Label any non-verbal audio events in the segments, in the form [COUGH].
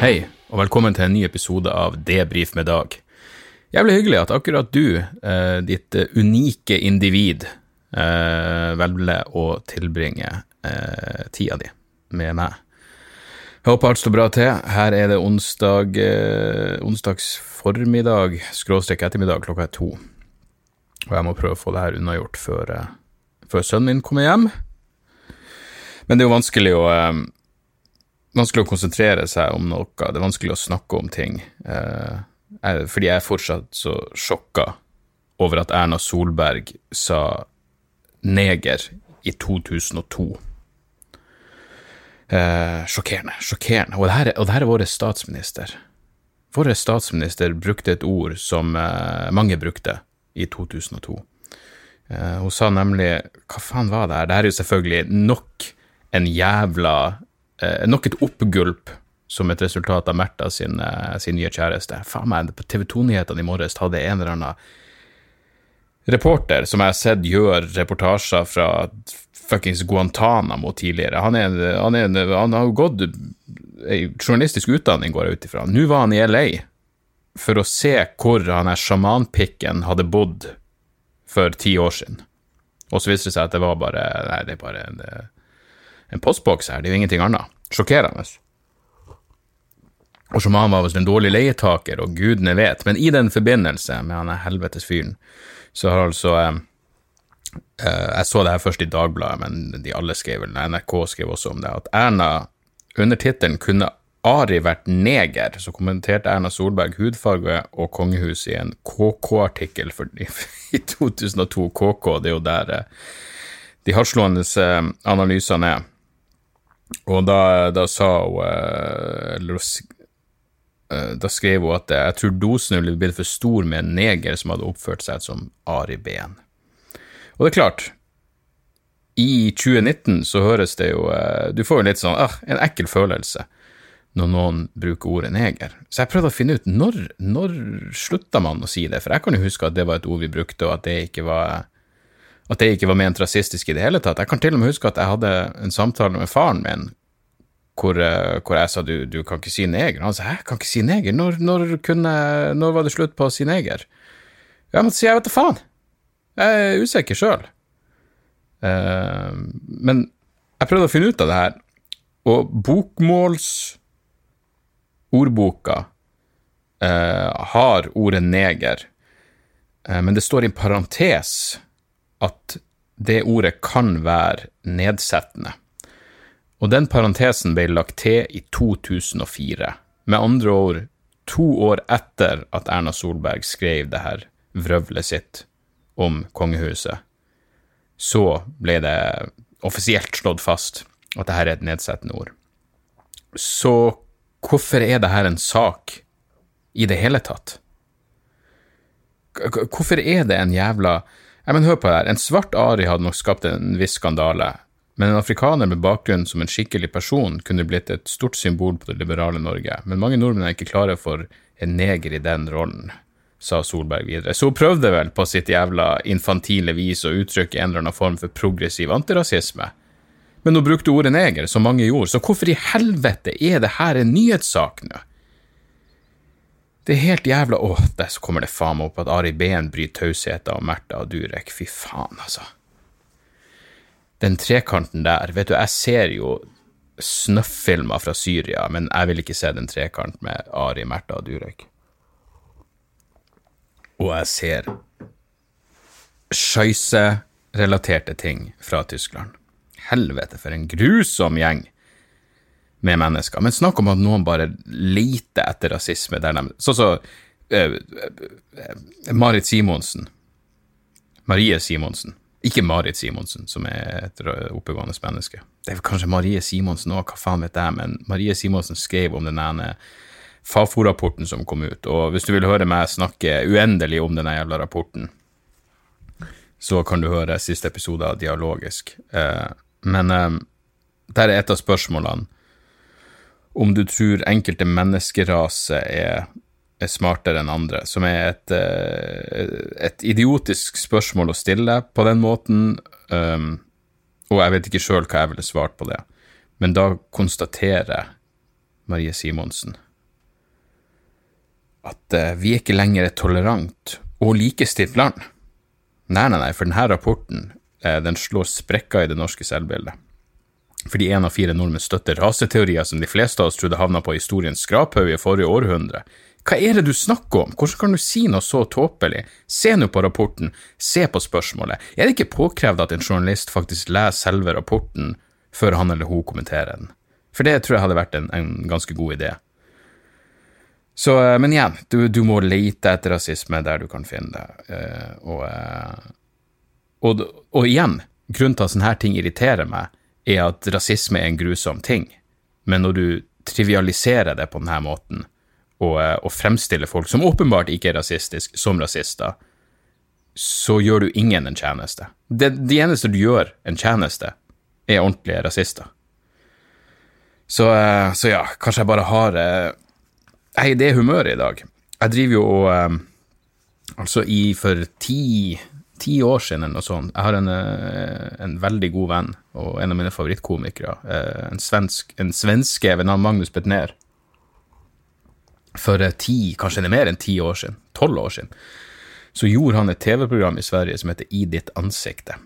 Hei, og velkommen til en ny episode av Debrif med Dag. Jævlig hyggelig at akkurat du, eh, ditt eh, unike individ, eh, velger å tilbringe tida di med meg. Jeg håper alt står bra til. Her er det onsdag, onsdags formiddag, skråstrek ettermiddag, klokka er to. Og jeg må prøve å få det her unnagjort før, før sønnen min kommer hjem. Men det er jo vanskelig å vanskelig å konsentrere seg om noe, det er vanskelig å snakke om ting, eh, jeg, fordi jeg er fortsatt så sjokka over at Erna Solberg sa neger i 2002. Eh, sjokkerende, sjokkerende. Og det, her, er- og det her er vår statsminister. Vår statsminister brukte et ord som eh, mange brukte i 2002. Eh, hun sa nemlig Hva faen var det her? Det her er jo selvfølgelig nok en jævla Nok et oppgulp som et resultat av Märtha sin, eh, sin nye kjæreste. Faen meg, på TV 2-nyhetene i morges hadde en eller annen reporter som jeg har sett gjør reportasjer fra fuckings Guantánamo tidligere. Han, er, han, er, han har gått ei journalistisk utdanning, går jeg ut ifra. Nå var han i LA for å se hvor han her sjamanpikken hadde bodd for ti år siden. Og så viste det seg at det var bare Nei, det er bare en, en postboks her, det er jo ingenting annet. Sjokkerende. Og sjaman var visst en dårlig leietaker, og gudene vet, men i den forbindelse med han helvetes fyren, så har altså eh, eh, Jeg så det her først i Dagbladet, men de alle skrev vel, NRK skrev også om det, at Erna under tittelen 'Kunne Ari vært neger?' så kommenterte Erna Solberg hudfarge og kongehus i en KK-artikkel for- i [LAUGHS] 2002. KK, det er jo der eh, de hardtslående eh, analysene er. Og da, da sa hun eh, eller eh, Da skrev hun at eh, jeg tror dosen ville blitt for stor med en neger som hadde oppført seg som Ari Behn. Og det er klart, i 2019 så høres det jo Du får jo litt sånn ah, en ekkel følelse når noen bruker ordet neger. Så jeg prøvde å finne ut når, når slutta man å si det, for jeg kan jo huske at det var et ord vi brukte, og at det ikke var at det ikke var ment rasistisk i det hele tatt. Jeg kan til og med huske at jeg hadde en samtale med faren min hvor, eh, hvor jeg sa du, du kan ikke si neger. Han sa hæ, kan ikke si neger? Når, når, kunne, når var det slutt på å si neger? Jeg måtte si jeg vet da faen. Jeg er usikker sjøl. men jeg prøvde å finne ut av det her, og bokmålsordboka uh, har ordet neger, uh, men det står i parentes at det ordet kan være nedsettende. Og den parentesen ble lagt til i 2004. Med andre ord to år etter at Erna Solberg skrev det her vrøvlet sitt om kongehuset, så ble det offisielt slått fast at det her er et nedsettende ord. Så hvorfor er det her en sak i det hele tatt? Hvorfor er det en jævla Ja, men hør på det her. En svart ari hadde nok skapt en viss skandale, men en afrikaner med bakgrunn som en skikkelig person kunne blitt et stort symbol på det liberale Norge. Men mange nordmenn er ikke klare for en neger i den rollen, sa Solberg videre. Så hun prøvde vel på sitt jævla infantile vis å uttrykke en eller annen form for progressiv antirasisme. Men hun brukte ordet neger, som mange gjorde, så hvorfor i helvete er det her en nyhetssak nå? Det er helt jævla Åh, der så kommer det faen meg opp at Ari Behn bryter tausheten om Märtha og Durek. Fy faen, altså. Den trekanten der, vet du, jeg ser jo snøff-filmer fra Syria, men jeg vil ikke se den trekant med Ari, Märtha og Durek. Og jeg ser scheisse relaterte ting fra Tyskland. Helvete, for en grusom gjeng med mennesker. Men snakk om at noen bare leter etter rasisme der de Sånn som så, uh, uh, Marit Simonsen. Marie Simonsen. Ikke Marit Simonsen, som er et oppegående menneske. Det er kanskje Marie Simonsen òg, hva faen vet jeg, men Marie Simonsen skrev om den ene Fafo-rapporten som kom ut, og hvis du vil høre meg snakke uendelig om denne jævla rapporten, så kan du høre siste episode av Dialogisk. Eh, men eh, der er et av spørsmålene om du tror enkelte menneskeraser er, er smartere enn andre, som er et, eh, et, idiotisk spørsmål å stille på den måten, um, og jeg vet ikke sjøl hva jeg ville svart på det, men da konstaterer Marie Simonsen at uh, vi er ikke lenger et tolerant og likestilt land. Nei, nei, nei, for denne rapporten uh, den slår sprekker i det norske selvbildet fordi én av fire nordmenn støtter raseteorier som de fleste av oss trodde havna på historiens skraphaug i forrige århundre. Hva er det du snakker om, hvordan kan du si noe så tåpelig? Se nå på rapporten, se på spørsmålet, er det ikke påkrevd at en journalist faktisk leser selve rapporten før han eller hun kommenterer den? For det tror jeg hadde vært en, en ganske god idé. Så, eh, men igjen, du, du, må lete etter rasisme der du kan finne det, uh, og, uh, og, og igjen, grunnen til at sånne her ting irriterer meg, er at rasisme er en grusom ting, men når du trivialiserer det på denne måten, og, eh, og fremstiller folk som åpenbart ikke er rasistiske, som rasister, så gjør du ingen en tjeneste. Det, de eneste du gjør en tjeneste, er ordentlige rasister. Så, eh, så ja, kanskje jeg bare har Jeg er i det humøret i dag. Jeg driver jo og eh, Altså, i for ti ti år siden eller noe sånt. Jeg har en, eh, en, veldig god venn og en av mine favorittkomikere. Eh, en, svensk, en svenske ved navn Magnus Betnér. For eh, ti, kanskje det er mer enn ti år siden, tolv år siden, så gjorde han et TV-program i Sverige som heter I ditt ansikte.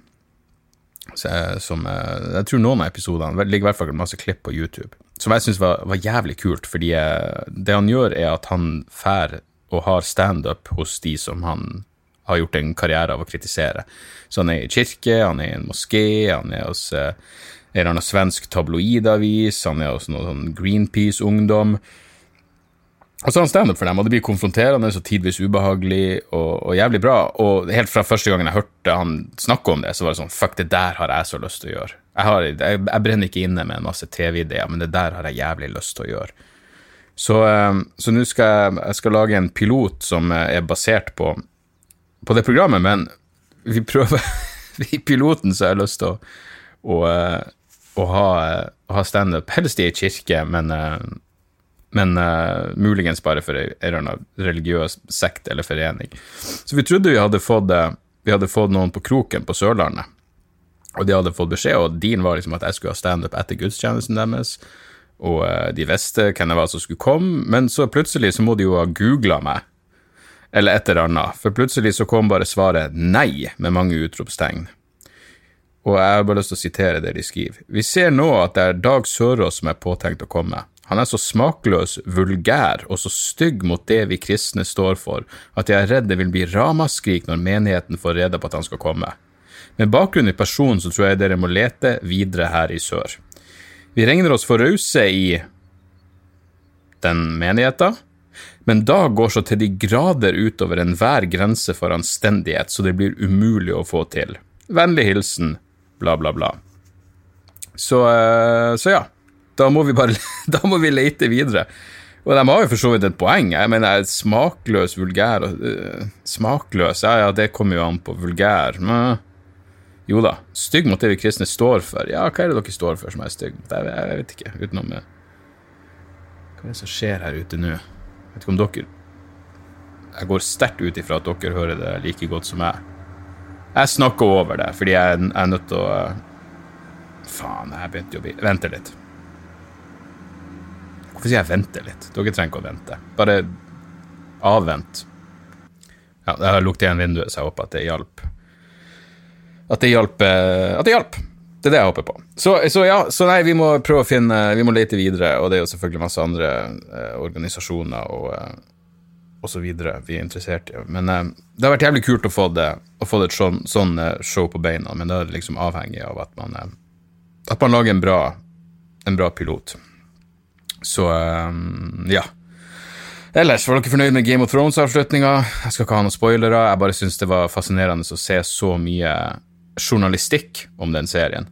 Så, som, jeg tror noen av episodene ligger i hvert fall masse klipp på YouTube, som jeg syns var, var, jævlig kult, fordi det han gjør, er at han fær og har standup hos de som han har gjort en karriere av å kritisere. Så han er i kirke, han er i en moské, han er hos eh, en eller annen svensk tabloidavis, han er hos noe sånn Greenpeace-ungdom. Og så har han standup for dem, og det blir konfronterende og tidvis ubehagelig og, og, jævlig bra. Og helt fra første gangen jeg hørte han snakke om det, så var det sånn Fuck, det der har jeg så lyst til å gjøre. Jeg, har, jeg, jeg brenner ikke inne med en masse TV-ideer, men det der har jeg jævlig lyst til å gjøre. Så, eh, nå skal jeg, jeg skal lage en pilot som er basert på på det programmet, men vi prøver [LAUGHS] I piloten så har jeg lyst til å, å, eh, å ha, ha standup, helst i ei kirke, men, eh, men uh, muligens bare for en eller annen religiøs sekt eller forening. Så vi trodde vi hadde fått, vi hadde fått noen på kroken på Sørlandet, og de hadde fått beskjed, og din var liksom at jeg skulle ha standup etter gudstjenesten deres. Og de visste hvem jeg var som skulle komme, men så plutselig så må de jo ha googla meg eller et eller annet, for plutselig så kom bare svaret nei, med mange utropstegn. Og jeg har bare lyst til å sitere det de skriver. Vi ser nå at det er Dag Sørås som er påtenkt å komme. Han er så smakløs, vulgær og så stygg mot det vi kristne står for, at jeg er redd det vil bli ramaskrik når menigheten får rede på at han skal komme. Med bakgrunn i personen så tror jeg dere må lete videre her i sør. Vi regner oss for rause i den menigheten, men da går så til de grader utover enhver grense for anstendighet, så det blir umulig å få til. Vennlig hilsen bla, bla, bla. Så, eh, så ja. Da må vi bare [LAUGHS] Da må vi lete videre. Og de har jo for så vidt et poeng. Jeg mener, smakløs, vulgær uh, Smakløs, ja ja, det kommer jo an på vulgær. Men jo da, stygg mot det vi kristne står for. Ja, hva er det dere står for som er stygg? Jeg, jeg vet ikke, utenom Hva er det som skjer her ute nå? Vet ikke om dere Jeg går sterkt ut ifra at dere hører det like godt som jeg. Jeg snakker over det, fordi jeg, er nødt til å Faen, jeg begynte jo å bli Vente litt. Hvorfor sier jeg vente litt? Dere trenger ikke å vente. Bare avvent. Ja, jeg lukket igjen vinduet, så jeg håper at det hjalp. At det hjalp eh, At det hjalp. Det er det jeg håper på. Så, så, ja, så nei, vi må prøve å finne Vi må lete videre, og det er jo selvfølgelig masse andre eh, organisasjoner og, eh, og så videre vi er interessert i. Men eh, det har vært jævlig kult å få det, å få det et sånn, sånn eh, show på beina, men det er liksom avhengig av at man, eh, at man lager en bra, en bra pilot. Så eh, ja. Ellers, var dere fornøyd med Game of Thrones-avslutninga? Jeg skal ikke ha noen spoilere, jeg bare syns det var fascinerende å se så mye journalistikk om den serien.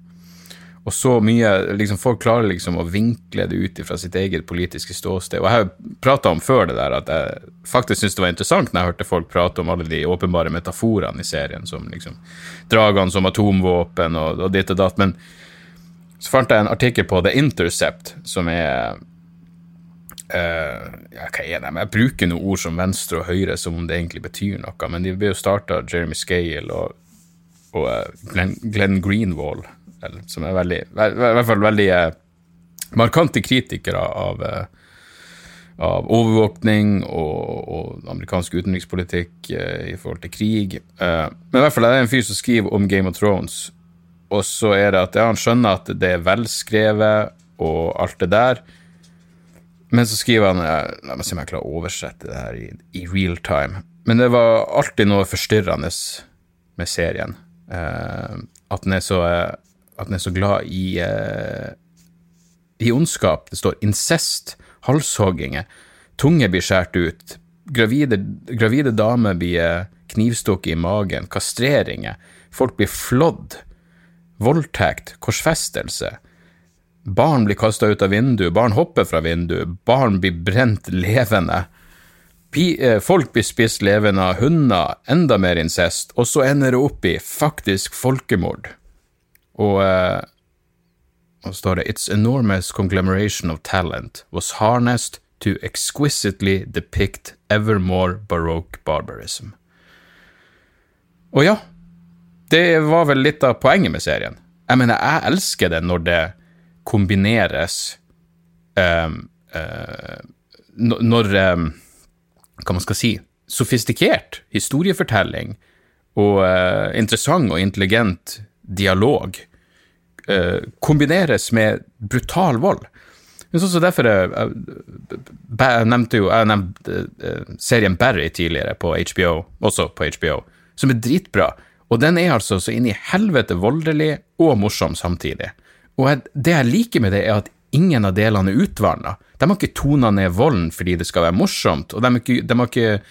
Og så mye liksom Folk klarer liksom å vinkle det ut fra sitt eget politiske ståsted. Og jeg har prata om før det der at jeg faktisk syntes det var interessant når jeg hørte folk prate om alle de åpenbare metaforene i serien, som liksom dragene som atomvåpen og, og ditt og datt. Men så fant jeg en artikkel på The Intercept, som er Uh, ja, hva er det? Jeg bruker noen ord som venstre og høyre som om det egentlig betyr noe, men de ble jo starta av Jeremy Scale og, og uh, Glenn, Glenn, Greenwall, som er veldig, i hvert fall veldig uh, markante kritikere av, av overvåkning og, og, amerikansk utenrikspolitikk i forhold til krig. men i hvert fall er det en fyr som skriver om Game of Thrones, og så er det at ja, han skjønner at det er velskrevet og alt det der. Men så skriver han La meg se om jeg klarer å oversette det her i, i real time. Men det var alltid noe forstyrrende med serien. Eh, at, den er så, eh, at, den er så, glad i, eh, i ondskap. Det står incest, halshogginger, tunge blir skåret ut, gravide, gravide damer blir eh, knivstukket i magen, kastreringer, folk blir flådd, voldtekt, korsfestelse Barn blir kasta ut av vinduet, barn hopper fra vinduet, barn blir brent levende. Eh, folk blir spist levende av hunder, enda mer incest, og så ender det opp i faktisk folkemord. Og eh, og står det Its enormous conglomeration of talent was harnessed to exquisitely depict ever more baroque barbarism. Og ja, det var vel litt av poenget med serien. Jeg mener, jeg elsker det når det kombineres um, uh, Når um, Hva man skal si Sofistikert historiefortelling og uh, interessant og intelligent dialog eh, kombineres med brutal vold. Men sånn så derfor jeg, jeg, nevnte jo Jeg nevnte serien Barry tidligere på HBO, også på HBO, som er dritbra. Og den er altså så inn i helvete voldelig og morsom samtidig. Og jeg, det jeg liker med det, er at ingen av delene er utvanna. De har ikke tona ned volden fordi det skal være morsomt, og de de har ikke,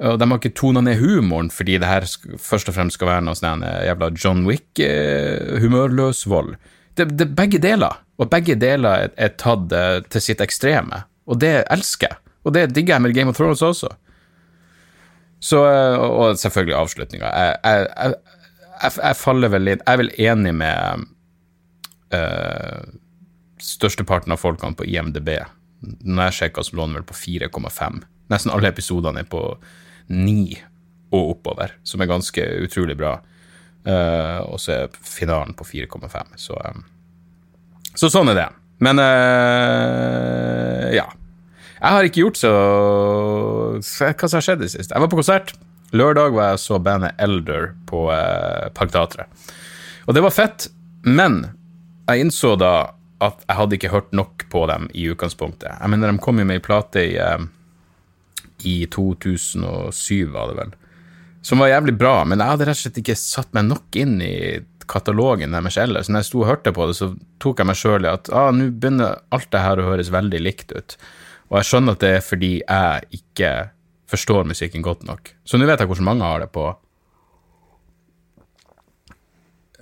de har ikke tona ned humoren fordi det her først og fremst skal være noe sånn eh, jævla John Wick-humørløs eh, vold. Det, er begge deler, og begge deler er, tatt eh, til sitt ekstreme, og det elsker jeg. Og det digger jeg med Game of Thrones også. Så, og selvfølgelig avslutninga. Jeg, jeg, jeg, jeg, faller vel litt Jeg er vel enig med uh, størsteparten av folkene på IMDb. Når jeg sjekka, så lå den vel på 4,5. Nesten alle episodene er på 9 og oppover, som er ganske utrolig bra. Uh, og så er finalen på 4,5. Så, um, så sånn er det. Men uh, ja. Jeg har ikke gjort så Hva som har skjedd i siste? Jeg var på konsert. Lørdag var jeg så bandet Elder på uh, Parkteatret. Og det var fett, men jeg innså da at jeg hadde ikke hørt nok på dem i utgangspunktet. Jeg mener, de kom jo med ei plate i, eh, i 2007, var det vel, som var jævlig bra, men jeg hadde rett og slett ikke satt meg nok inn i katalogen deres ellers. Når jeg sto og hørte på det, så tok jeg meg sjøl i at ah, nå begynner alt det her å høres veldig likt ut. Og jeg skjønner at det er fordi jeg ikke forstår musikken godt nok. Så nå vet jeg hvordan mange har det på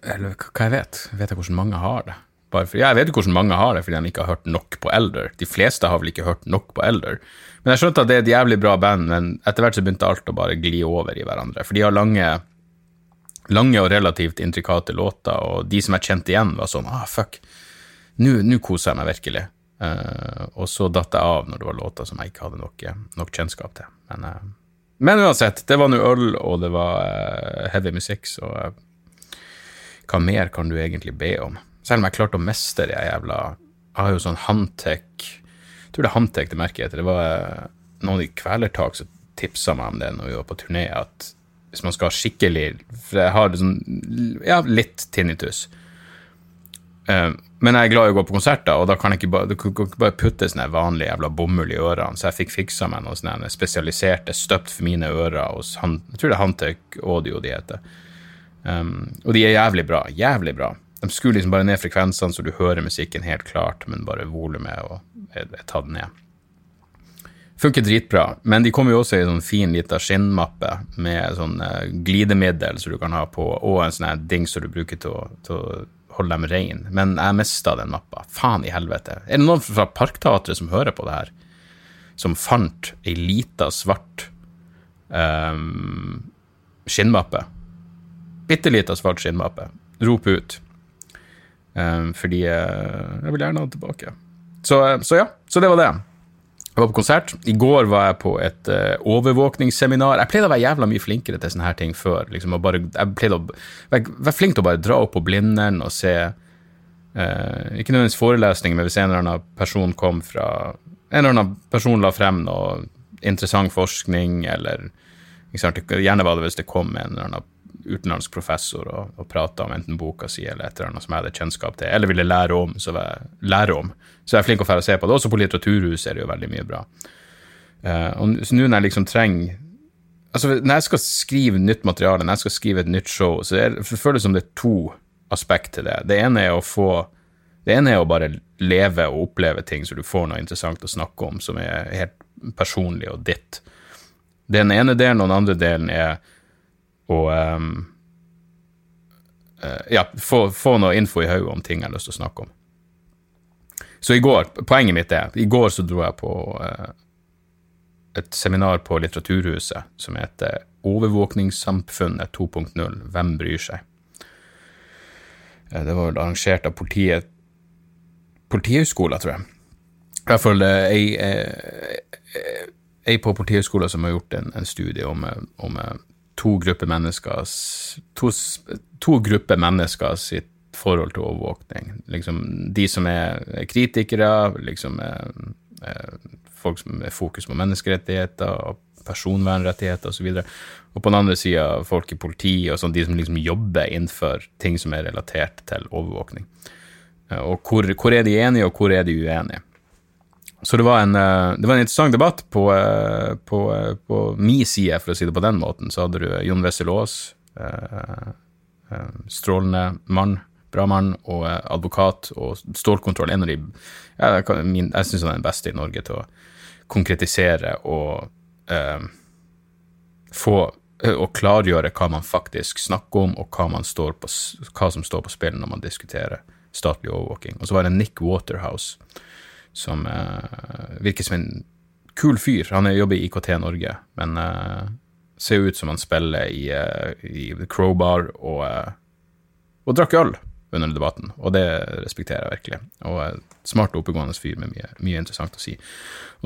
eller hva jeg vet? Vet jeg hvordan mange har det? For, ja, jeg vet jo hvordan mange har det fordi de ikke har hørt nok på Elder. De fleste har vel ikke hørt nok på Elder. Men jeg skjønte at det er et jævlig bra band, men etter hvert så begynte alt å bare gli over i hverandre. For de har lange, lange og relativt intrikate låter, og de som jeg kjente igjen, var sånn ah, fuck, nå koser jeg meg virkelig. Uh, og så datt jeg av når det var låter som jeg ikke hadde nok, nok kjennskap til. Men, uh, men, uansett, det var nå øl, og det var uh, heavy musikk, så hva mer kan du egentlig be om? Selv om jeg klarte å mestre det jævla Jeg har jo sånn Handtek Jeg tror det han det merket heter. Det var eh, noen i Kvelertak som tipsa meg om det når vi var på turné, at hvis man skal ha skikkelig For jeg har liksom, ja, litt tinnitus. Uh, men jeg er glad i å gå på konserter, og da kan jeg ikke bare, kan ikke bare putte sånne vanlige jævla bomull i ørene, så jeg fikk fiksa meg noe sånne spesialiserte støpt for mine ører hos han, jeg tror det er Hantec Audio de heter. Um, og de er jævlig bra. Jævlig bra. De skrur liksom bare ned frekvensene, så du hører musikken helt klart, men bare volumet er, er tatt ned. Funker dritbra, men de kommer jo også i en sånn fin lita skinnmappe med sånn uh, glidemiddel som du kan ha på, og en sånn dings som du bruker til å, til å holde dem rein, men jeg mista den mappa. Faen i helvete. Er det noen fra Parkteatret som hører på det her, som fant ei lita, svart um, skinnmappe? Bitte lita, svart skinnmappe. Rop ut. Um, fordi uh, jeg vil gjerne ha det tilbake. Så, så ja, så det var det. Jeg var på konsert. I går var jeg på et uh, overvåkningsseminar. Jeg pleide å være jævla mye flinkere til sånne her ting før. Liksom, bare, jeg pleide å være, være, flink til å bare dra opp på Blindern og se uh, Ikke nødvendigvis forelesning, men hvis en eller annen person kom fra En eller annen person la frem noe interessant forskning, eller Gjerne var det hvis det kom en eller annen utenlandsk professor og, og prata om enten boka si eller et eller annet som jeg hadde kjennskap til, eller ville lære om, så jeg, lære om. Så jeg er flink til å se på det. Også på Litteraturhuset er det jo veldig mye bra. Uh, og så nå når jeg liksom trenger Altså, når jeg skal skrive nytt materiale, når jeg skal skrive et nytt show, så er, det føles som det er to aspekt til det. Det ene er å få Det ene er å bare leve og oppleve ting så du får noe interessant å snakke om som er helt personlig og ditt. Den ene delen, og den andre delen er å um, uh, ja, få, få, noe info i hodet om ting jeg har lyst til å snakke om. Så i går, poenget mitt er, i går så dro jeg på uh, et seminar på Litteraturhuset som heter Overvåkningssamfunnet 2.0 Hvem bryr seg? Uh, det var vel arrangert av politiet Politihøgskolen, tror jeg. I hvert fall ei, ei på Politihøgskolen som har gjort en, en studie om, om to grupper mennesker to, to grupper mennesker sitt forhold til overvåkning. Liksom, de som er kritikere, liksom, folk som er fokus på menneskerettigheter og personvernrettigheter osv. Og, så og på den andre sida folk i politi og sånn, de som liksom jobber innenfor ting som er relatert til overvåkning. Og hvor, hvor er de enige, og hvor er de uenige? Så det var, en, eh, det var en interessant debatt. På, eh, på, eh, på min side, for å si det på den måten, så hadde du Jon Wessel Aas, strålende mann, bra mann, og advokat og stålkontroll. En av de Jeg, jeg syns han er den beste i Norge til å konkretisere og eh, få og klargjøre hva man faktisk snakker om, og hva, på, hva som står på spill når man diskuterer statlig overvåking. Og så var det Nick Waterhouse som uh, virker som en kul fyr. Han jobber i IKT Norge, men uh, ser ut som han spiller i, uh, i Crowbar og, og drakk øl under debatten, og det respekterer jeg virkelig. Og smart og oppegående fyr med mye, mye, interessant å si.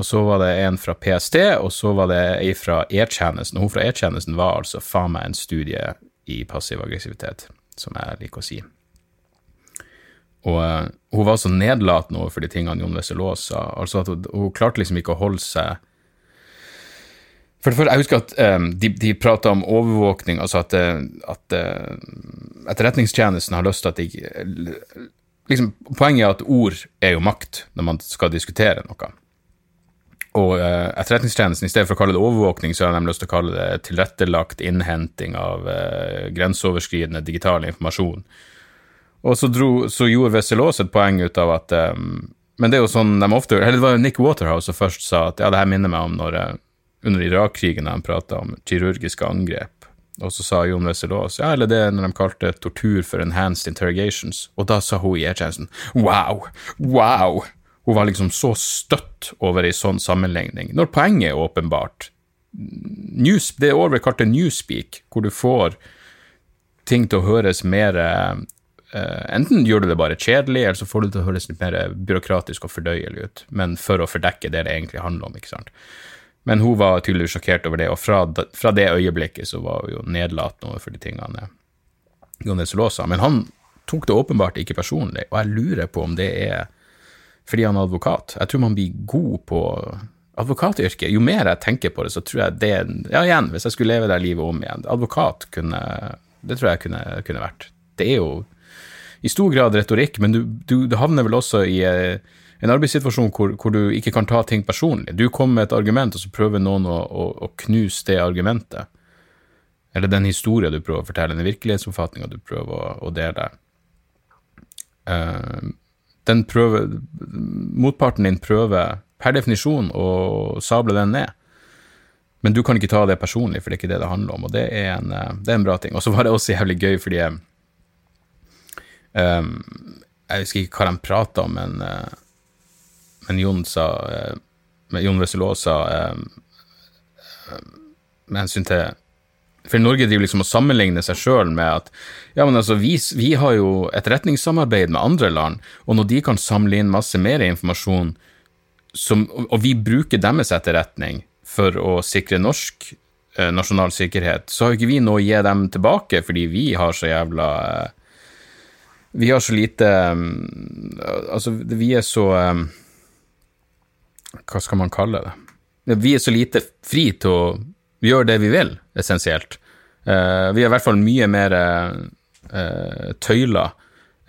Og så var det en fra PST, og så var det ei fra E-tjenesten. Og Hun fra E-tjenesten var altså faen meg en studie i passiv aggressivitet, som jeg liker å si. Og uh, hun var så nedlatende overfor de tingene Jon Wessel sa. Altså at hun, hun, klarte liksom ikke å holde seg For det første, jeg husker at um, de, de prata om overvåkning, altså at, eh, at uh, Etterretningstjenesten har lyst til at de liksom, Poenget er at ord er jo makt når man skal diskutere noe. Og uh, Etterretningstjenesten, i stedet for å kalle det overvåkning, så har de lyst til å kalle det tilrettelagt innhenting av grenseoverskridende digital informasjon. Og så, dro, så gjorde Vesselås et poeng ut av at um, Men det er jo sånn de ofte Eller det var jo Nick Waterhouse som først sa at ja, det her minner meg om når under Irak-krigen de prata om kirurgiske angrep. Og så sa Jon Wessel-Aas ja, eller det når de kalte tortur for enhanced interrogations. Og da sa hun i E-tjenesten wow, wow. Hun var liksom så støtt over ei sånn sammenligning, når poenget er åpenbart news, Det er over kartet newspeak, hvor du får ting til å høres mer Uh, enten gjør du det bare kjedelig, eller så får du det til å høres litt mer byråkratisk og fordøyelig ut, men for å fordekke det det egentlig handler om, ikke sant. Men hun var tydeligvis sjokkert over det, og fra, fra det øyeblikket så var hun jo nedlatende overfor de tingene Jon Esselå sa. Men han tok det åpenbart ikke personlig, og jeg lurer på om det er fordi han er advokat. Jeg tror man blir god på advokatyrket. Jo mer jeg tenker på det, så tror jeg det Ja, igjen, hvis jeg skulle leve det livet om igjen Advokat kunne Det tror jeg kunne, kunne vært. Det er jo i stor grad retorikk, men du, du, du havner vel også i eh, en arbeidssituasjon hvor, hvor, du ikke kan ta ting personlig. Du kommer med et argument, og så prøver noen å, å, å knuse det argumentet. Eller den historien du prøver å fortelle, den virkelighetsoppfatninga du prøver å, å dele. Uh, den prøver Motparten din prøver per definisjon å sable den ned. Men du kan ikke ta det personlig, for det er ikke det det handler om, og det er en, eh, det er en bra ting. Og så var det også jævlig gøy fordi um, Jeg husker ikke hva de prata om, men, uh, men Jon sa uh, Jon Wesselaa sa uh, med hensyn til for Norge driver liksom og sammenligner seg sjøl med at ja, men altså, vi, vi, har jo etterretningssamarbeid med andre land, og når de kan samle inn masse mer informasjon, som, og vi bruker deres etterretning for å sikre norsk eh, nasjonal sikkerhet, så har jo ikke vi noe å gi dem tilbake, fordi vi har så jævla eh, Vi har så lite um, Altså, vi er så um, Hva skal man kalle det? Vi er så lite fri til å gjøre det vi vil, essensielt. Uh, vi er i hvert fall mye mer tøyla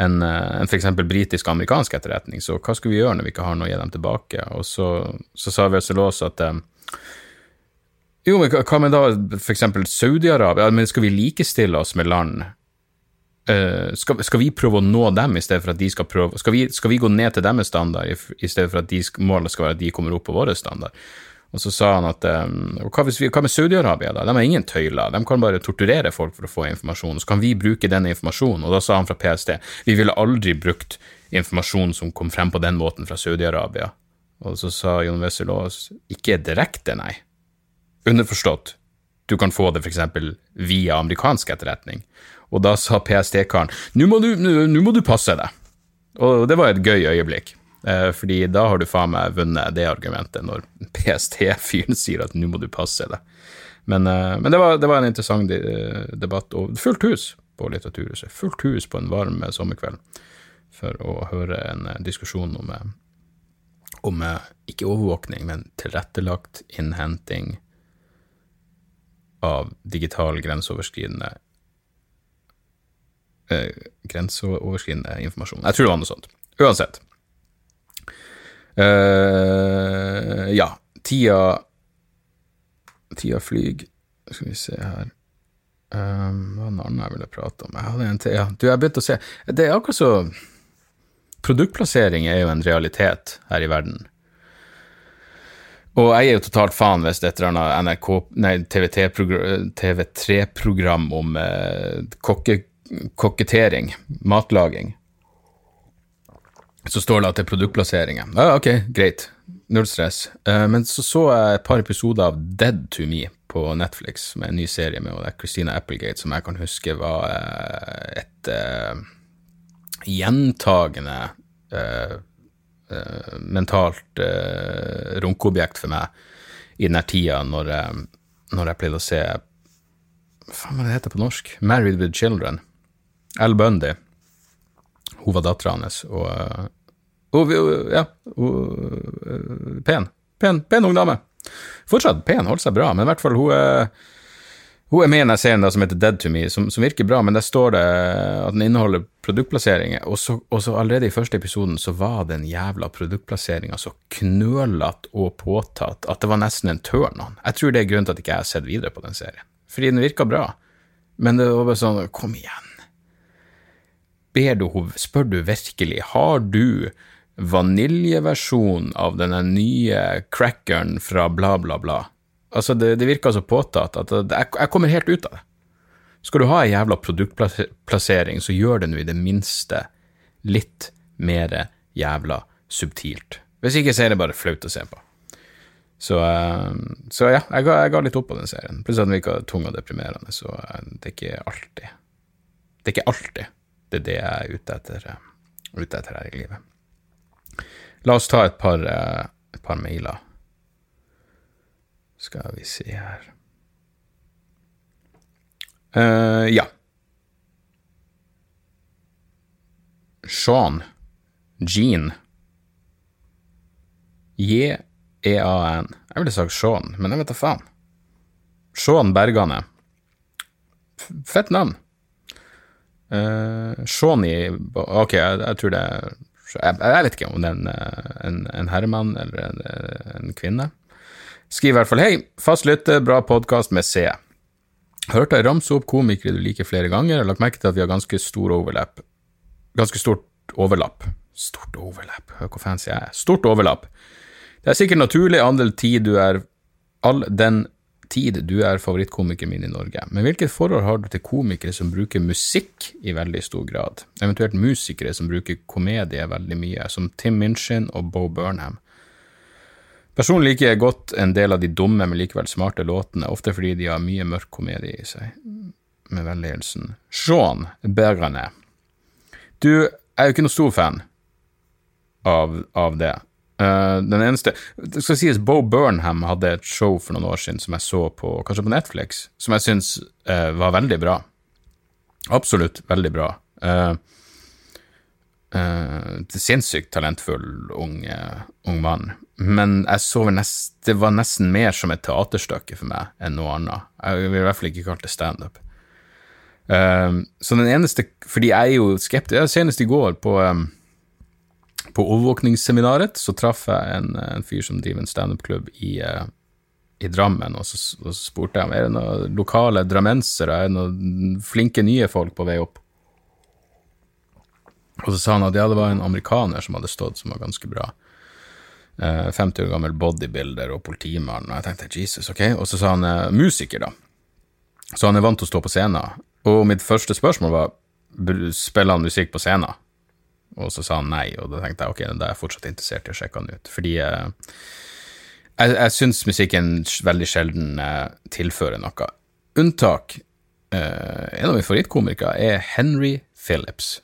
enn en f.eks. britisk og amerikansk etterretning, så hva skal vi gjøre når vi ikke har noe å gi dem tilbake? Og så, så sa Veselås at jo, men hva med da f.eks. Saudi-Arabia? Men skal vi likestille oss med land? Uh, skal, skal, vi prøve å nå dem i stedet for at de skal prøve Skal vi, skal vi gå ned til deres standard i stedet for at de, målet skal være at de kommer opp på vår standard? Og så sa han at um, hva, vi, hva, med Saudi-Arabia, da? De har ingen tøyler, de kan bare torturere folk for å få informasjon. Så kan vi bruke den informasjonen, og da sa han fra PST vi ville aldri brukt informasjon som kom frem på den måten fra Saudi-Arabia. Og så sa Jon Wessel Aas ikke direkte, nei. Underforstått, du kan få det f.eks. via amerikansk etterretning. Og da sa PST-karen nå må, må, du passe deg. Og det var et gøy øyeblikk, eh, fordi da har du faen meg vunnet det argumentet, når PST-fyren [LAUGHS] sier at nå må du passe deg. Men, eh, men det, var, det, var, en interessant debatt, og fullt hus på Litteraturhuset. Fullt hus på en varm sommerkveld for å høre en eh, diskusjon om, om ikke overvåkning, men tilrettelagt innhenting av digital grenseoverskridende eh, grenseoverskridende informasjon. Jeg tror det var noe sånt. Uansett. Uh, ja, tida Tida flyg. Skal vi se her um, Hva var det annet jeg ville prate om? Jeg hadde en til, ja. Du, jeg begynte å se Det er akkurat så Produktplassering er jo en realitet her i verden. Og jeg er jo totalt faen hvis et eller annet NRK, nei, TV3-program om eh, kokke, kokketering, matlaging. Så står det at det er produktplasseringer. Ja, ok, greit. Null stress. Uh, men så så jeg et par episoder av Dead to Me på Netflix, med en ny serie med Christina Applegate, som jeg kan huske var uh, et uh, gjentagende uh, mentalt uh, runkeobjekt for meg i den tida når, når jeg pleide å se Hva faen er det heter på norsk? Married with Children. Al Bundy. Hun var dattera hans, og, og Ja, hun, pen. Pen, pen ung dame. Fortsatt pen, holder seg bra, men i hvert fall hun er hun er med i en serie som heter Dead to Me, som, som, virker bra, men der står det at den inneholder produktplasseringer. Og så, og så allerede i første episoden så var den jævla produktplasseringa så knølete og påtatt at det var nesten en turn on. Jeg tror det er grunnen til at ikke jeg har sett videre på den serien. Fordi den virka bra. Men det var bare sånn, kom igjen. Ber du henne, spør du virkelig, har du vaniljeversjon av denne nye crackeren fra bla, bla, bla? Altså, det, det virker så påtatt at jeg, jeg, kommer helt ut av det. Skal du ha ei jævla produktplassering, så gjør det nå i det minste litt mer jævla subtilt. Hvis ikke, så er det bare flaut å se på. Så, uh, så ja, jeg ga, jeg ga, litt opp på den serien. Plutselig at den virka tung og deprimerende, så uh, det er ikke alltid Det er ikke alltid det er det jeg er ute etter, uh, ute etter her i livet. La oss ta et par, et par mailer. Skal vi se her uh, Ja. Sean. Jean. J-E-A-N. Jeg ville sagt Sean, men jeg vet da faen. Sean Bergane. Fett navn. Uh, Shawnee Ok, jeg, jeg, tror det er jeg, jeg, vet ikke om det er en, en, en herremann eller en, en, kvinne. Skriver i hvert fall Hei, fast lytter, bra podkast med C. Hørte jeg ramse opp komikere du liker flere ganger, og lagt merke til at vi har ganske stor overlapp. Ganske stort overlapp. Stort overlapp, hør hvor fancy jeg er. Stort overlapp. Det er sikkert naturlig andel tid du er all den tid du er favorittkomikeren min i Norge, men hvilket forhold har du til komikere som bruker musikk i veldig stor grad, eventuelt musikere som bruker komedie veldig mye, som Tim Minchin og Bo Burnham? Personlig liker jeg godt en del av de dumme, men likevel smarte låtene, ofte fordi de har mye mørk komedie i seg. Med vennlig Sean Bergane. Du er jo ikke noe stor fan av, av det. Uh, den eneste Det skal sies Bo Burnham hadde et show for noen år siden som jeg så på kanskje på Netflix, som jeg syns uh, var veldig bra. Absolutt veldig bra. Uh, sinnssykt talentfull ung, ung, mann. Men jeg så nest, det var nesten mer som et teaterstykke for meg enn noe annet. Jeg vil i hvert fall ikke kalle det standup. så den eneste Fordi jeg er jo skeptisk. Senest i går på um, på overvåkningsseminaret så traff jeg en, en fyr som driver en standup-klubb i, uh, i, Drammen, og så, og så, spurte jeg om er det noen lokale drammensere, er det noen flinke nye folk på vei opp. Og så sa han at ja, det var en amerikaner som hadde stått, som var ganske bra. Uh, 50 år gammel bodybuilder og politimann, og jeg tenkte Jesus, ok. Og så sa han uh, musiker, da. Så han er vant til å stå på scenen. Og mitt første spørsmål var spiller han musikk på scenen. Og så sa han nei, og da tenkte jeg ok, da er jeg fortsatt interessert i å sjekke han ut. Fordi eh, jeg, jeg syns musikken veldig sjelden eh, tilfører noe. Unntak eh, En av mine favorittkomikere er Henry Phillips.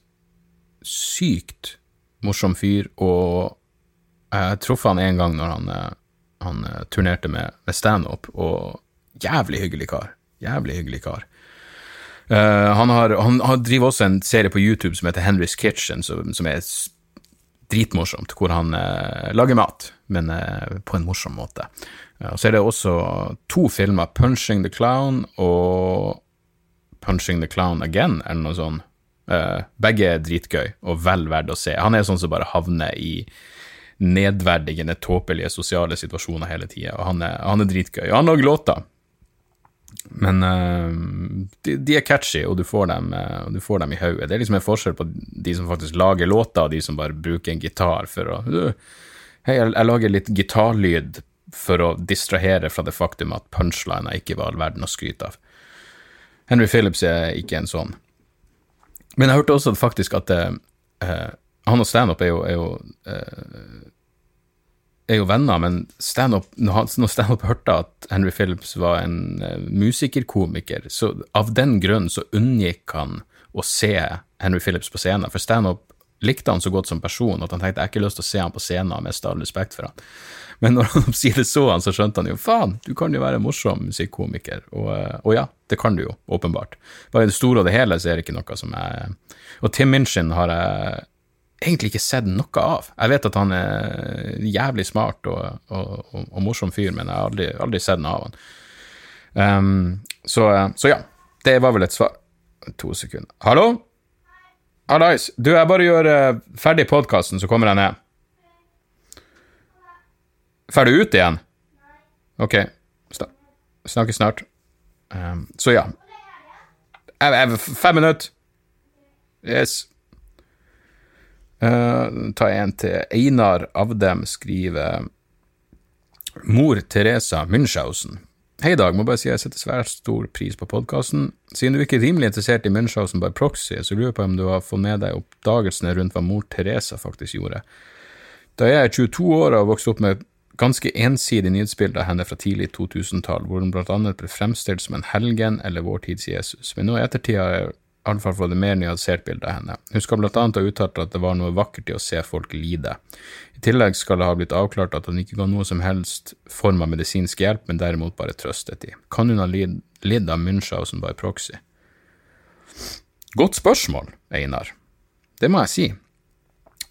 Sykt morsom fyr, og jeg traff han en gang når han, eh, han turnerte med, med standup, og jævlig hyggelig kar. Jævlig hyggelig kar. Uh, han, har, han, han, driver også en serie på YouTube som heter Henry's Kitchen, som, som er dritmorsomt, hvor han uh, lager mat, men uh, på en morsom måte. Og så er det også to filmer, 'Punching the Clown' og 'Punching the Clown Again', eller noe sånt. begge er dritgøy og vel verdt å se. Han er sånn som bare havner i nedverdigende, tåpelige sosiale situasjoner hele tida, og han er, han er dritgøy. Og han lager låter. Men uh, de, de, er catchy, og du får dem, uh, du får dem i hodet. Det er liksom en forskjell på de som faktisk lager låter, og de som bare bruker en gitar for å Hei, jeg, jeg, lager litt gitarlyd for å distrahere fra det faktum at punchliner ikke var all verden å skryte av. Henry Phillips er ikke en sånn. Men jeg hørte også faktisk at uh, han og standup er jo, er jo er jo venner, men stand-up, når standup hørte at Henry Phillips var en uh, musikerkomiker, så av den grunn så unngikk han å se Henry Phillips på scenen. For standup likte han så godt som person at han tenkte jeg har ikke lyst til å se han på scenen og miste all respekt for han. Men når han [LAUGHS] omsider så han, så skjønte han jo faen, du kan jo være en morsom musikkomiker. Og, eh, og, ja, det kan du jo, åpenbart. Bare i det store og det hele så er det ikke noe som er Og Tim Minchin har jeg egentlig ikke sett noe av. Jeg vet at han er jævlig smart og, og, og, og morsom fyr, men jeg har aldri, aldri sett noe av han. Um, så, så, ja, det var vel et svar. To sekunder. Hallo? Hallais. Du, jeg bare gjør uh, ferdig podkasten, så kommer jeg ned. du ut igjen? Ok. Snakkes snart. Um, så ja. Jeg, jeg, fem minutter. Yes. Uh, ta en til. Einar av dem skriver Mor Teresa Münchhausen. Hei, Dag. Må bare si jeg setter svært stor pris på podkasten. Siden du ikke er rimelig interessert i Münchhausen by proxy, så lurer jeg på om du har fått med deg oppdagelsene rundt hva mor Teresa faktisk gjorde. Da jeg er 22 år og vokste opp med ganske ensidig nyhetsbilde av henne fra tidlig 2000-tall, hvor hun blant annet ble fremstilt som en helgen eller vår tids Jesus, men nå i ettertid har jeg iallfall fått et mer nyansert bilde av henne. Hun skal blant annet ha uttalt at det var noe vakkert i å se folk lide. I tillegg skal det ha blitt avklart at hun ikke ga noe som helst form av medisinsk hjelp, men derimot bare trøstet i. Kan hun ha lidd av Munchausen by proxy? Godt spørsmål, Einar. Det må jeg si.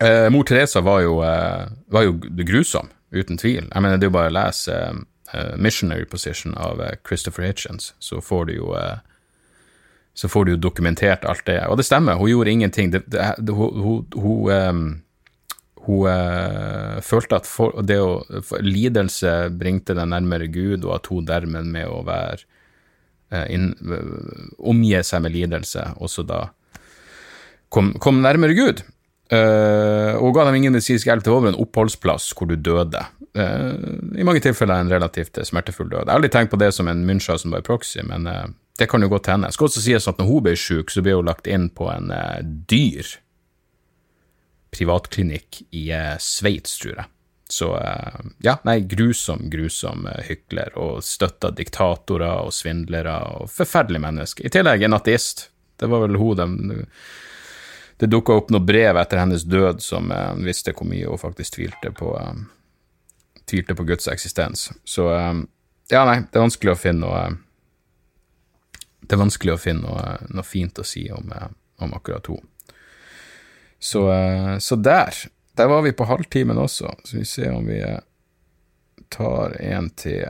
Eh, mor Teresa var jo, eh, var jo grusom, uten tvil. Jeg mener, det er jo bare å lese eh, Missionary Position av eh, Christopher Hitchens, så får du jo eh, så får du jo dokumentert alt det. Og det stemmer, hun gjorde ingenting. Det, det, det, hun hun, um, hun uh, følte at for, å, for, lidelse bringte deg nærmere Gud, og at hun dermed med å være uh, omgi seg med lidelse, også da kom, kom nærmere Gud. og ga dem ingen medisinsk hjelp til over en oppholdsplass hvor du døde. I mange tilfeller en relativt smertefull død. Jeg har aldri tenkt på det som en Munchausen by proxy, men det kan jo godt hende. Skal også sies at når hun ble syk, så ble hun lagt inn på en uh, dyr privatklinikk i uh, Sveits, tror jeg. Så uh, ja, nei, grusom, grusom uh, hykler, og støtta diktatorer og svindlere og forferdelige mennesker. I tillegg en ateist. Det var vel hun de Det dukka opp noe brev etter hennes død som uh, visste hvor mye hun faktisk tvilte på, tvilte på Guds eksistens. Så ja, nei, det er vanskelig å finne noe det er vanskelig å finne noe, noe fint å si om, eh, om akkurat henne. Så, eh, så, der. Der var vi på halvtimen også, så vi ser om vi eh, tar en til.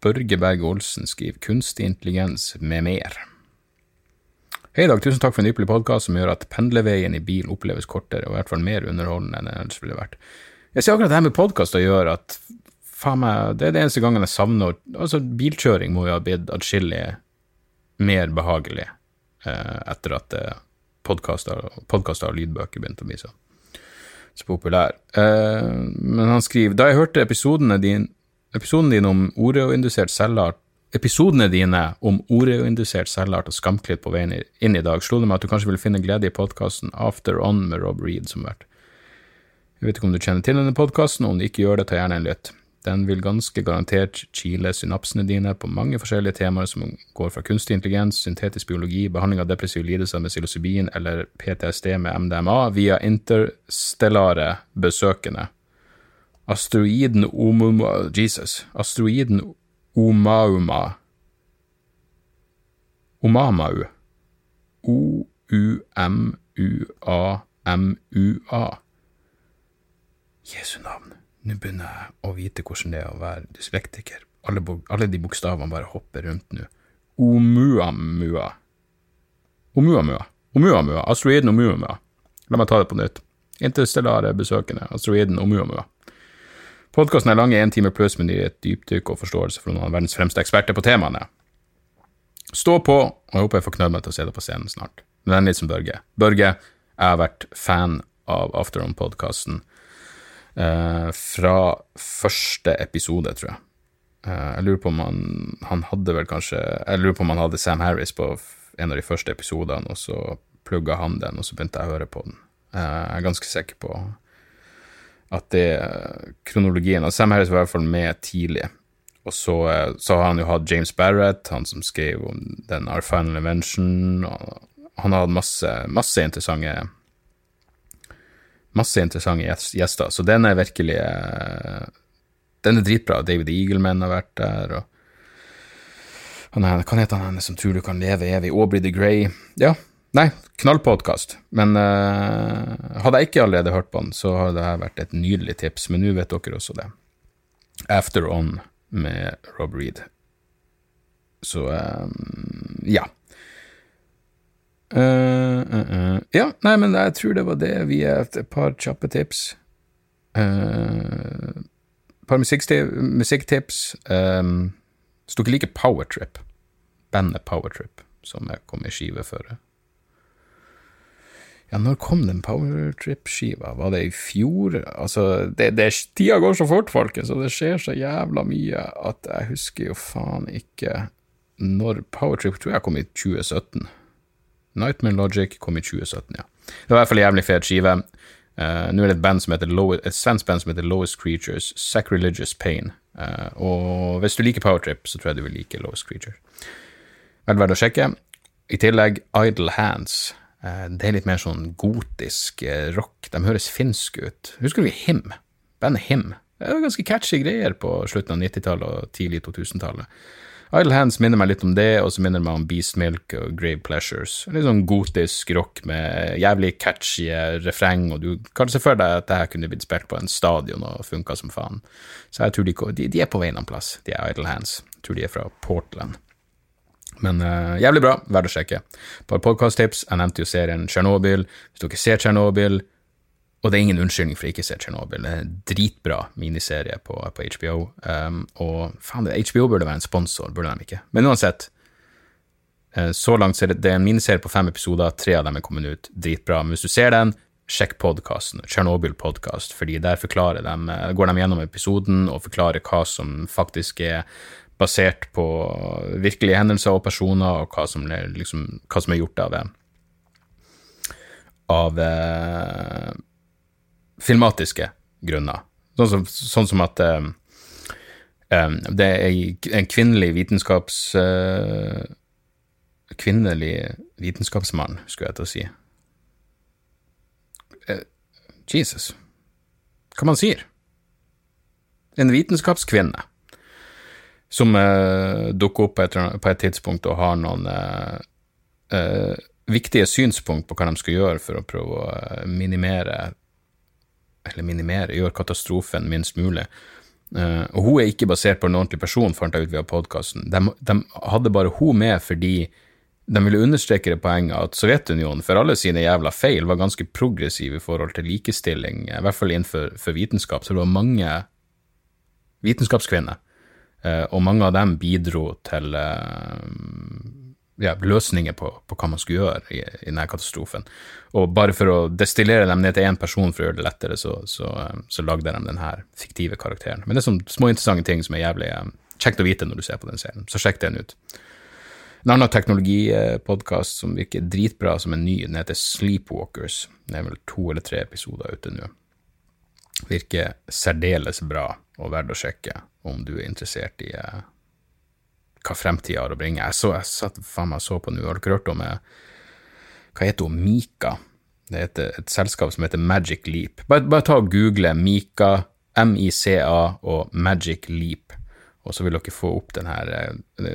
Børge Berg Olsen skriver 'Kunstig intelligens med mer'. Hei Dag, tusen takk for en ypperlig podkast som gjør at pendlerveien i bil oppleves kortere, og i hvert fall mer underholdende enn det ellers ville vært. Jeg ser akkurat det her med podkast å gjøre at faen meg, det er det eneste gangen jeg savner Altså, bilkjøring må jo ha blitt atskillig mer behagelig eh, etter at eh, podkaster og lydbøker begynte å bli så, så populær. Eh, men han skriver Da jeg hørte episodene dine, episoden din om oreoindusert selvart Episodene dine om oreoindusert selvart og skamklitt på veien inn i dag, slo det meg at du kanskje ville finne glede i podkasten After On med Rob Reed som vært. Jeg vet ikke om du kjenner til denne podkasten, og om du ikke gjør det, ta gjerne en lytt. Den vil ganske garantert kile synapsene dine på mange forskjellige temaer som går fra kunstig intelligens, syntetisk biologi, behandling av depressive lidelser med psilocybin eller PTSD med MDMA via interstellare besøkende. Asteroiden Omuma Jesus. Asteroiden Omauma Omamau. O-u-m-u-a-m-u-a. Jesu navn. Nå begynner jeg å vite hvordan det er å være dyslektiker. Alle, alle de bokstavene bare hopper rundt nå. Omuamua. Omuamua. Omuamua. Asteroiden Omuamua. La meg ta det på nytt. Interstellare besøkende. Asteroiden Omuamua. Podkasten er lang i én time pluss, men gir et dypdykk og forståelse for noen av verdens fremste eksperter på temaene. Stå på, og jeg håper jeg får knødd meg til å se deg på scenen snart. Vennlig som Børge. Børge, jeg har vært fan av After On-podkasten eh, fra første episode, tror jeg. Eh, jeg lurer på om han, han hadde vel kanskje Jeg lurer på om han hadde Sam Harris på en av de første episodene, og så plugga han den, og så begynte jeg å høre på den. Eh, jeg er ganske sikker på at det kronologien og Sam Harris var i hvert fall med tidlig. Og så, eh, så, har han jo hatt James Barrett, han som skrev om den Our Final Invention. han har hatt masse, masse interessante masse interessante gjester, så den er virkelig eh, Den er dritbra. David Eagleman har vært der, og han er, Hva heter han som tror du kan leve evig? Aubrey the Grey. Ja, nei, knallpodkast. Men uh, hadde jeg ikke allerede hørt på den, så hadde det vært et nydelig tips, men nå vet dere også det. After On med Rob Reed. Så um, ja. Uh, uh. Ja, nei, men jeg tror det var det Vi er et par kjappe tips. Et par musikktips. Um, Hvis dere liker Powertrip, bandet Powertrip, som jeg kom i skive for Ja, når kom den Powertrip-skiva? Var det i fjor? Altså, det, det, tida går så fort, folkens, og det skjer så jævla mye at jeg husker jo faen ikke når Powertrip tror jeg kom i 2017. Nightmare Logic kom i 2017, ja. Det var i hvert fall en jævlig fet skive. Uh, Nå er det et, band som heter Low, et svensk band som heter Lowest Creatures, Sacrilegious Pain. Uh, og hvis du liker Powertrip, så tror jeg du vil like Lowest Creature. Vel verdt å sjekke. I tillegg Idle Hands. Uh, det er litt mer sånn gotisk rock. De høres finske ut. Husker du Him? Bandet Him. Det var ganske catchy greier på slutten av 90-tallet og tidlig 2000-tallet. Idle Hands minner meg litt om det, og så minner meg om Beast Milk og Grave Pleasures. Litt sånn gotisk rock med jævlig catchy refreng, og du kan se for deg at det her kunne blitt spilt på en stadion og funka som faen. Så jeg tror de, de, de er på vei noen plass, de er Idle Hands. Jeg tror de er fra Portland. Men uh, jævlig bra, verdt å sjekke. Bare podkast-tips. Jeg nevnte jo serien Tsjernobyl. Hvis dere ser Tsjernobyl, og det er ingen unnskyldning for ikke å se Tsjernobyl, det er en dritbra miniserie på, på HBO. Um, og faen, HBO burde være en sponsor, burde de ikke? Men uansett, uh, så langt er det, det er en miniserie på fem episoder, tre av dem er kommet ut, dritbra. Men hvis du ser den, sjekk podkasten, Tsjernobyl podkast, fordi der de, uh, går de gjennom episoden og forklarer hva som faktisk er basert på virkelige hendelser og personer, og hva som, liksom, hva som er gjort av, av eh, filmatiske grunner. Sånn som, sånn som at um, det er en kvinnelig vitenskaps... Uh, kvinnelig vitenskapsmann, skulle jeg til å si. Uh, Jesus. Hva man sier? En vitenskapskvinne som uh, dukker opp på et, på et, tidspunkt og har noen viktige synspunkt på hva de skal gjøre for å prøve å minimere Eller minimere, gjøre katastrofen minst mulig. og hun er ikke basert på en ordentlig person, fant jeg ut via podkasten. De, de, hadde bare hun med fordi de ville understreke det poenget at Sovjetunionen, for alle sine jævla feil, var ganske progressiv i forhold til likestilling, i hvert fall innenfor vitenskap. Så det var mange vitenskapskvinner uh, og mange av dem bidro til eh, ja, løsninger på, på, hva man skulle gjøre i, i, denne katastrofen. Og bare for å destillere dem ned til én person for å gjøre det lettere, så, så, eh, så lagde de denne fiktive karakteren. Men det er sånne små interessante ting som er jævlig kjekt å vite når du ser på den serien, så sjekk den ut. En annen teknologipodkast som virker dritbra, som er ny, den heter Sleepwalkers. Det er vel to eller tre episoder ute nå. Virker særdeles bra og verdt å sjekke om du er interessert i eh, hva fremtida har å bringe. Jeg så, jeg satt faen meg så på nå, har dere hørt om eh, Hva heter hun? Mika? Det heter et selskap som heter Magic Leap. Bare, bare ta og google Mika, M-I-C-A og Magic Leap, og så vil dere få opp den her eh,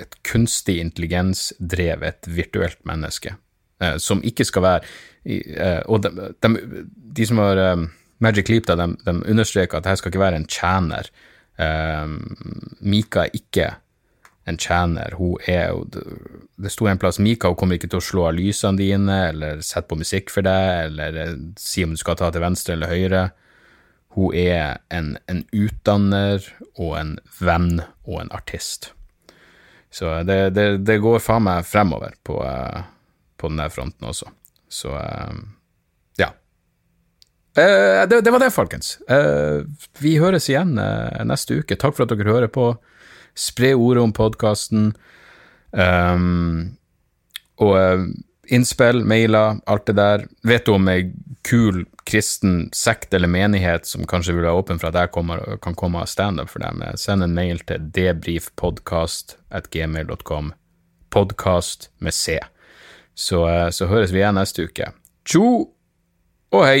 Et kunstig intelligens-drevet virtuelt menneske, eh, som ikke skal være Og de, de, de som har Magic Leap, da, de, de understreker at dette skal ikke være en tjener Mika er ikke en tjener. Hun er jo Det sto en plass Mika hun kommer ikke til å slå av lysene dine eller sette på musikk for deg eller eh, si om du skal ta til venstre eller høyre. Hun er en, en utdanner og en venn og en artist. Så det, det, det går faen meg fremover på, på den denne fronten også. Så uh, Uh, det, det, var det, folkens. Vi høres igjen neste uke. Takk for at dere hører på. Spre ordet om podkasten. Um, og innspill, mailer, alt det der. Vet du om ei kul kristen sekt eller menighet som kanskje vil være åpen for at jeg kommer, kan komme av standup for dem? Send en mail til debrifpodkast.gmail.com. Podkast med C. Så, så høres vi igjen neste uke. Tjo og hei!